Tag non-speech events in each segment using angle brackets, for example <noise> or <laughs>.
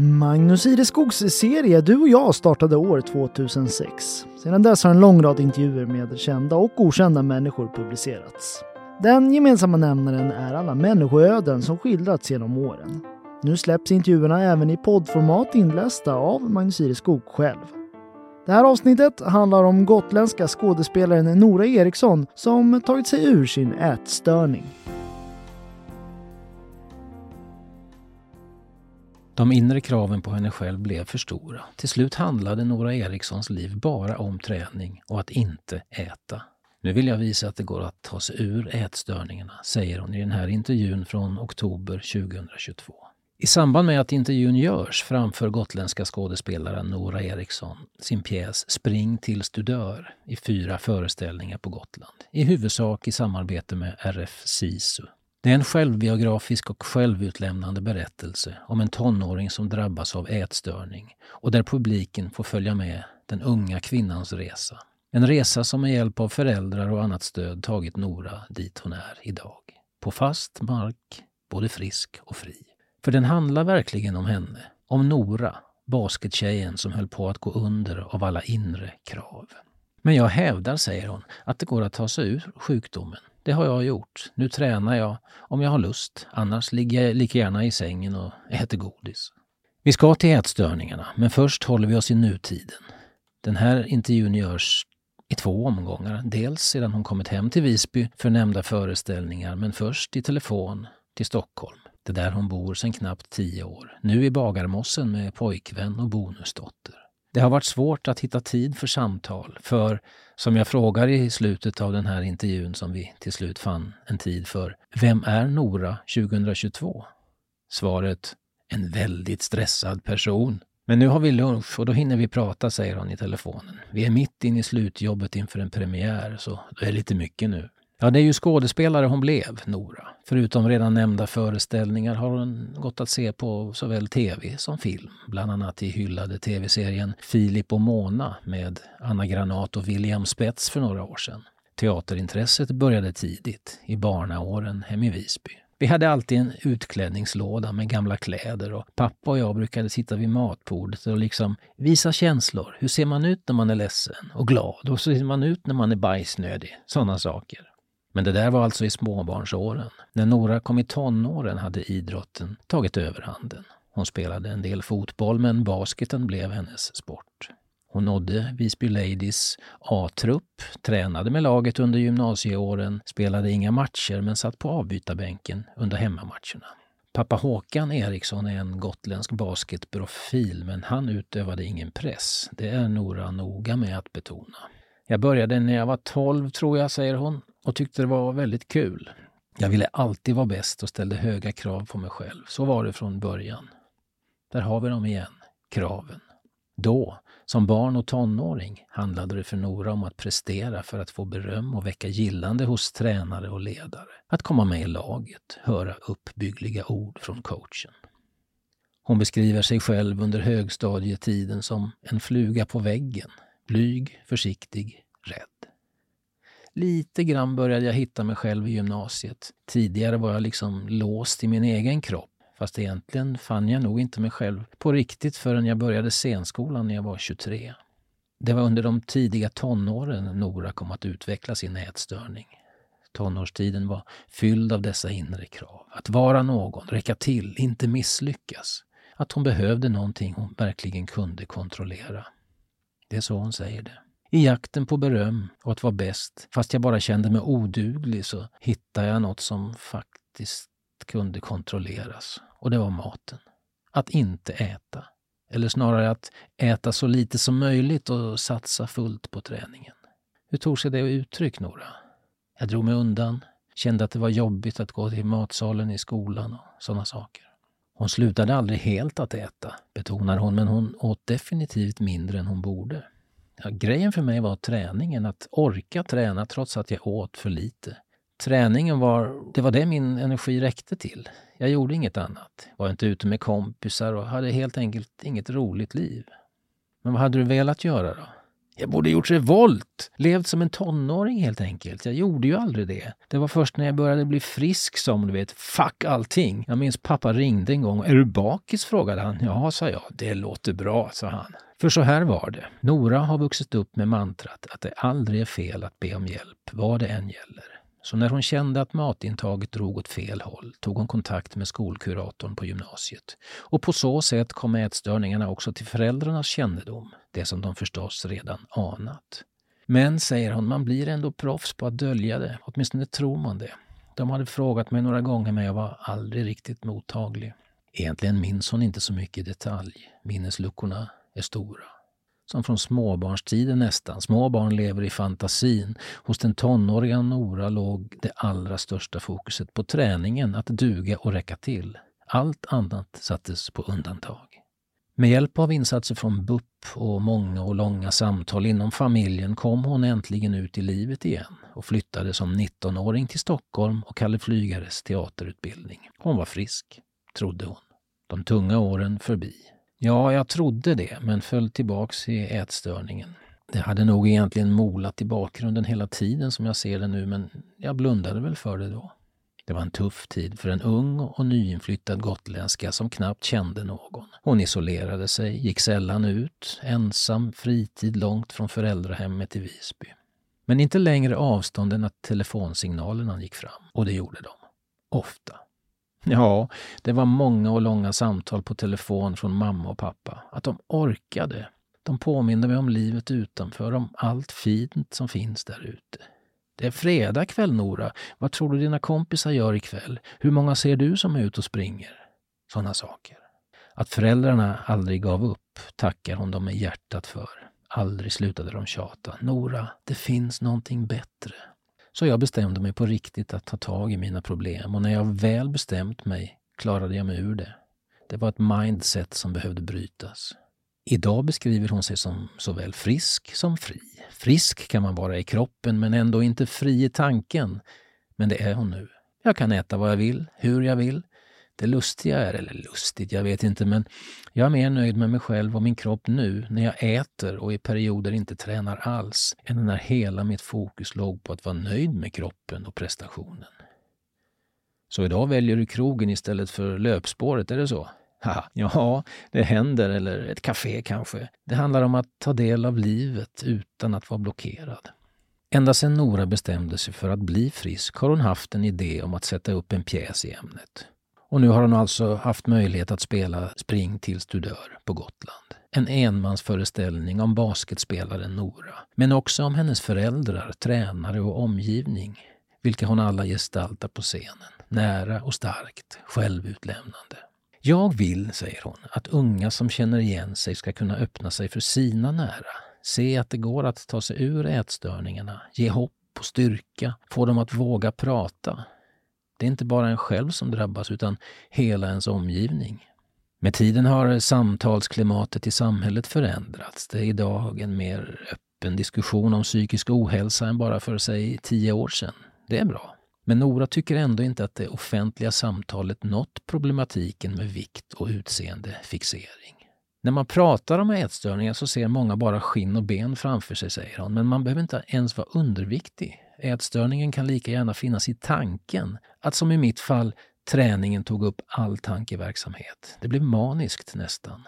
Magnus Ireskogs serie Du och jag startade år 2006. Sedan dess har en lång rad intervjuer med kända och okända människor publicerats. Den gemensamma nämnaren är alla människoöden som skildrats genom åren. Nu släpps intervjuerna även i poddformat inlästa av Magnus Ireskog själv. Det här avsnittet handlar om gotländska skådespelaren Nora Eriksson som tagit sig ur sin ätstörning. De inre kraven på henne själv blev för stora. Till slut handlade Nora Erikssons liv bara om träning och att inte äta. Nu vill jag visa att det går att ta sig ur ätstörningarna, säger hon i den här intervjun från oktober 2022. I samband med att intervjun görs framför gotländska skådespelaren Nora Eriksson sin pjäs Spring tills du dör i fyra föreställningar på Gotland. I huvudsak i samarbete med RF SISU. Det är en självbiografisk och självutlämnande berättelse om en tonåring som drabbas av ätstörning och där publiken får följa med den unga kvinnans resa. En resa som med hjälp av föräldrar och annat stöd tagit Nora dit hon är idag. På fast mark, både frisk och fri. För den handlar verkligen om henne. Om Nora, baskettjejen som höll på att gå under av alla inre krav. Men jag hävdar, säger hon, att det går att ta sig ur sjukdomen. Det har jag gjort. Nu tränar jag om jag har lust. Annars ligger jag lika gärna i sängen och äter godis. Vi ska till ätstörningarna, men först håller vi oss i nutiden. Den här intervjun görs i två omgångar. Dels sedan hon kommit hem till Visby för nämnda föreställningar, men först i telefon till Stockholm. Det där hon bor sedan knappt tio år. Nu i Bagarmossen med pojkvän och bonusdotter. Det har varit svårt att hitta tid för samtal, för som jag frågar i slutet av den här intervjun som vi till slut fann en tid för, vem är Nora 2022? Svaret, en väldigt stressad person. Men nu har vi lunch och då hinner vi prata, säger hon i telefonen. Vi är mitt inne i slutjobbet inför en premiär, så det är lite mycket nu. Ja, det är ju skådespelare hon blev, Nora. Förutom redan nämnda föreställningar har hon gått att se på såväl tv som film. Bland annat i hyllade tv-serien Filip och Mona med Anna Granat och William Spets för några år sedan. Teaterintresset började tidigt, i barnaåren hem i Visby. Vi hade alltid en utklädningslåda med gamla kläder och pappa och jag brukade sitta vid matbordet och liksom visa känslor. Hur ser man ut när man är ledsen och glad? Och hur ser man ut när man är bajsnödig? Sådana saker. Men det där var alltså i småbarnsåren. När Nora kom i tonåren hade idrotten tagit överhanden. Hon spelade en del fotboll men basketen blev hennes sport. Hon nådde Visby Ladies A-trupp, tränade med laget under gymnasieåren, spelade inga matcher men satt på avbytarbänken under hemmamatcherna. Pappa Håkan Eriksson är en gotländsk basketprofil men han utövade ingen press. Det är Nora noga med att betona. Jag började när jag var 12 tror jag, säger hon, och tyckte det var väldigt kul. Jag ville alltid vara bäst och ställde höga krav på mig själv. Så var det från början. Där har vi dem igen, kraven. Då, som barn och tonåring, handlade det för Nora om att prestera för att få beröm och väcka gillande hos tränare och ledare. Att komma med i laget, höra uppbyggliga ord från coachen. Hon beskriver sig själv under högstadietiden som en fluga på väggen. Blyg, försiktig, rädd. Lite grann började jag hitta mig själv i gymnasiet. Tidigare var jag liksom låst i min egen kropp. Fast egentligen fann jag nog inte mig själv på riktigt förrän jag började scenskolan när jag var 23. Det var under de tidiga tonåren Nora kom att utveckla sin ätstörning. Tonårstiden var fylld av dessa inre krav. Att vara någon, räcka till, inte misslyckas. Att hon behövde någonting hon verkligen kunde kontrollera. Det är så hon säger det. I jakten på beröm och att vara bäst, fast jag bara kände mig oduglig, så hittade jag något som faktiskt kunde kontrolleras. Och det var maten. Att inte äta. Eller snarare att äta så lite som möjligt och satsa fullt på träningen. Hur tog sig det uttryck, Nora? Jag drog mig undan, kände att det var jobbigt att gå till matsalen i skolan och sådana saker. Hon slutade aldrig helt att äta, betonar hon, men hon åt definitivt mindre än hon borde. Ja, grejen för mig var träningen, att orka träna trots att jag åt för lite. Träningen var, det var det min energi räckte till. Jag gjorde inget annat. Var inte ute med kompisar och hade helt enkelt inget roligt liv. Men vad hade du velat göra då? Jag borde gjort revolt, levt som en tonåring helt enkelt. Jag gjorde ju aldrig det. Det var först när jag började bli frisk som, du vet, fuck allting. Jag minns pappa ringde en gång. Är du bakis? frågade han. Ja, sa jag. Det låter bra, sa han. För så här var det. Nora har vuxit upp med mantrat att det aldrig är fel att be om hjälp, vad det än gäller. Så när hon kände att matintaget drog åt fel håll tog hon kontakt med skolkuratorn på gymnasiet. Och på så sätt kom ätstörningarna också till föräldrarnas kännedom, det som de förstås redan anat. Men, säger hon, man blir ändå proffs på att dölja det, åtminstone tror man det. De hade frågat mig några gånger men jag var aldrig riktigt mottaglig. Egentligen minns hon inte så mycket i detalj. Minnesluckorna är stora. Som från småbarnstiden nästan. Små barn lever i fantasin. Hos den tonåriga Nora låg det allra största fokuset på träningen, att duga och räcka till. Allt annat sattes på undantag. Med hjälp av insatser från BUP och många och långa samtal inom familjen kom hon äntligen ut i livet igen och flyttade som 19-åring till Stockholm och Kalle Flygares teaterutbildning. Hon var frisk, trodde hon. De tunga åren förbi. Ja, jag trodde det, men föll tillbaks i ätstörningen. Det hade nog egentligen molat i bakgrunden hela tiden som jag ser det nu, men jag blundade väl för det då. Det var en tuff tid för en ung och nyinflyttad gotländska som knappt kände någon. Hon isolerade sig, gick sällan ut, ensam fritid långt från föräldrahemmet i Visby. Men inte längre avstånd än att telefonsignalerna gick fram, och det gjorde de. Ofta. Ja, det var många och långa samtal på telefon från mamma och pappa. Att de orkade. De påminde mig om livet utanför, om allt fint som finns där ute. Det är fredag kväll, Nora. Vad tror du dina kompisar gör ikväll? Hur många ser du som är ute och springer? Sådana saker. Att föräldrarna aldrig gav upp tackar hon dem med hjärtat för. Aldrig slutade de tjata. Nora, det finns någonting bättre. Så jag bestämde mig på riktigt att ta tag i mina problem och när jag väl bestämt mig klarade jag mig ur det. Det var ett mindset som behövde brytas. Idag beskriver hon sig som såväl frisk som fri. Frisk kan man vara i kroppen men ändå inte fri i tanken. Men det är hon nu. Jag kan äta vad jag vill, hur jag vill. Det lustiga är, eller lustigt, jag vet inte, men jag är mer nöjd med mig själv och min kropp nu när jag äter och i perioder inte tränar alls, än när hela mitt fokus låg på att vara nöjd med kroppen och prestationen. Så idag väljer du krogen istället för löpspåret, är det så? Haha, ja, det händer, eller ett café kanske. Det handlar om att ta del av livet utan att vara blockerad. Ända sedan Nora bestämde sig för att bli frisk har hon haft en idé om att sätta upp en pjäs i ämnet. Och nu har hon alltså haft möjlighet att spela Spring tills du dör på Gotland. En enmansföreställning om basketspelaren Nora, men också om hennes föräldrar, tränare och omgivning, vilka hon alla gestaltar på scenen. Nära och starkt, självutlämnande. Jag vill, säger hon, att unga som känner igen sig ska kunna öppna sig för sina nära. Se att det går att ta sig ur ätstörningarna, ge hopp och styrka, få dem att våga prata, det är inte bara en själv som drabbas utan hela ens omgivning. Med tiden har samtalsklimatet i samhället förändrats. Det är idag en mer öppen diskussion om psykisk ohälsa än bara för, sig tio år sedan. Det är bra. Men Nora tycker ändå inte att det offentliga samtalet nått problematiken med vikt och utseendefixering. När man pratar om ätstörningar så ser många bara skinn och ben framför sig, säger hon, men man behöver inte ens vara underviktig. Ätstörningen kan lika gärna finnas i tanken, att som i mitt fall träningen tog upp all tankeverksamhet. Det blev maniskt nästan.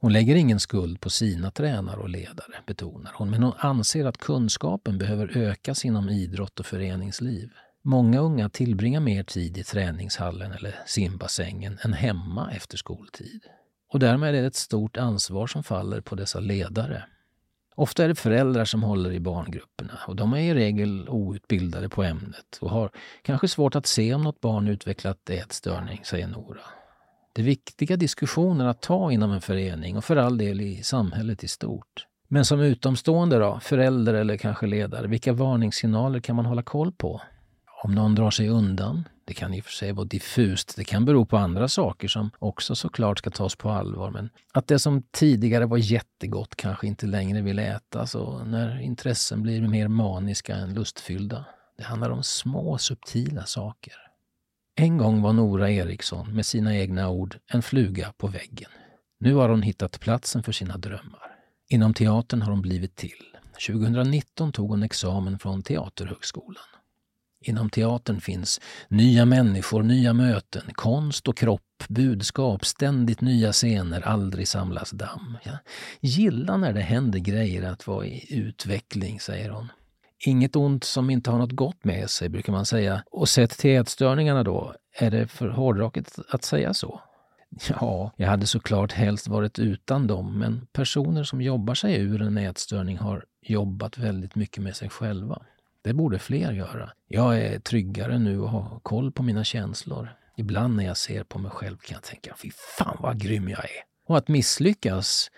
Hon lägger ingen skuld på sina tränare och ledare, betonar hon, men hon anser att kunskapen behöver ökas inom idrott och föreningsliv. Många unga tillbringar mer tid i träningshallen eller simbassängen än hemma efter skoltid. Och därmed är det ett stort ansvar som faller på dessa ledare. Ofta är det föräldrar som håller i barngrupperna och de är i regel outbildade på ämnet och har kanske svårt att se om något barn utvecklat ätstörning, säger Nora. Det är viktiga diskussioner att ta inom en förening och för all del i samhället i stort. Men som utomstående då, förälder eller kanske ledare, vilka varningssignaler kan man hålla koll på? Om någon drar sig undan, det kan i och för sig vara diffust, det kan bero på andra saker som också såklart ska tas på allvar. Men att det som tidigare var jättegott kanske inte längre vill ätas och när intressen blir mer maniska än lustfyllda. Det handlar om små subtila saker. En gång var Nora Eriksson med sina egna ord en fluga på väggen. Nu har hon hittat platsen för sina drömmar. Inom teatern har hon blivit till. 2019 tog hon examen från Teaterhögskolan. Inom teatern finns nya människor, nya möten, konst och kropp, budskap, ständigt nya scener, aldrig samlas damm. Jag gillar när det händer grejer att vara i utveckling, säger hon. Inget ont som inte har något gott med sig, brukar man säga. Och sett till ätstörningarna då, är det för hårdraket att säga så? Ja, jag hade såklart helst varit utan dem, men personer som jobbar sig ur en ätstörning har jobbat väldigt mycket med sig själva. Det borde fler göra. Jag är tryggare nu och har koll på mina känslor. Ibland när jag ser på mig själv kan jag tänka, fy fan vad grym jag är. Och att misslyckas,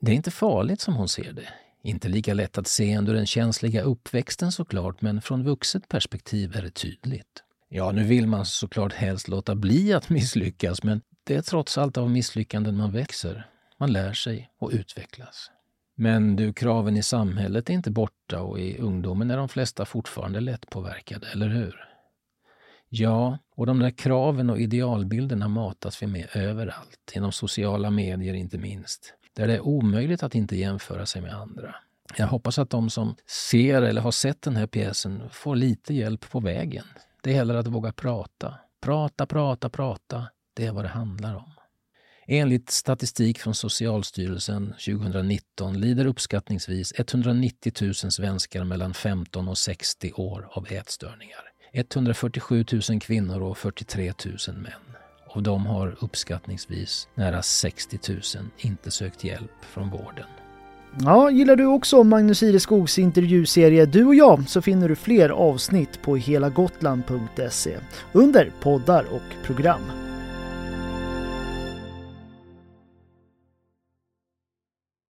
det är inte farligt som hon ser det. Inte lika lätt att se under den känsliga uppväxten såklart, men från vuxet perspektiv är det tydligt. Ja, nu vill man såklart helst låta bli att <laughs> misslyckas, men det är trots allt av misslyckanden man växer. Man lär sig och utvecklas. Men du, kraven i samhället är inte borta och i ungdomen är de flesta fortfarande lättpåverkade, eller hur? Ja, och de där kraven och idealbilderna matas vi med överallt, genom sociala medier inte minst, där det är omöjligt att inte jämföra sig med andra. Jag hoppas att de som ser eller har sett den här pjäsen får lite hjälp på vägen. Det gäller att våga prata. Prata, prata, prata. Det är vad det handlar om. Enligt statistik från Socialstyrelsen 2019 lider uppskattningsvis 190 000 svenskar mellan 15 och 60 år av ätstörningar. 147 000 kvinnor och 43 000 män. Av dem har uppskattningsvis nära 60 000 inte sökt hjälp från vården. Ja, gillar du också Magnus Ireskogs intervjuserie Du och jag så finner du fler avsnitt på helagotland.se under poddar och program.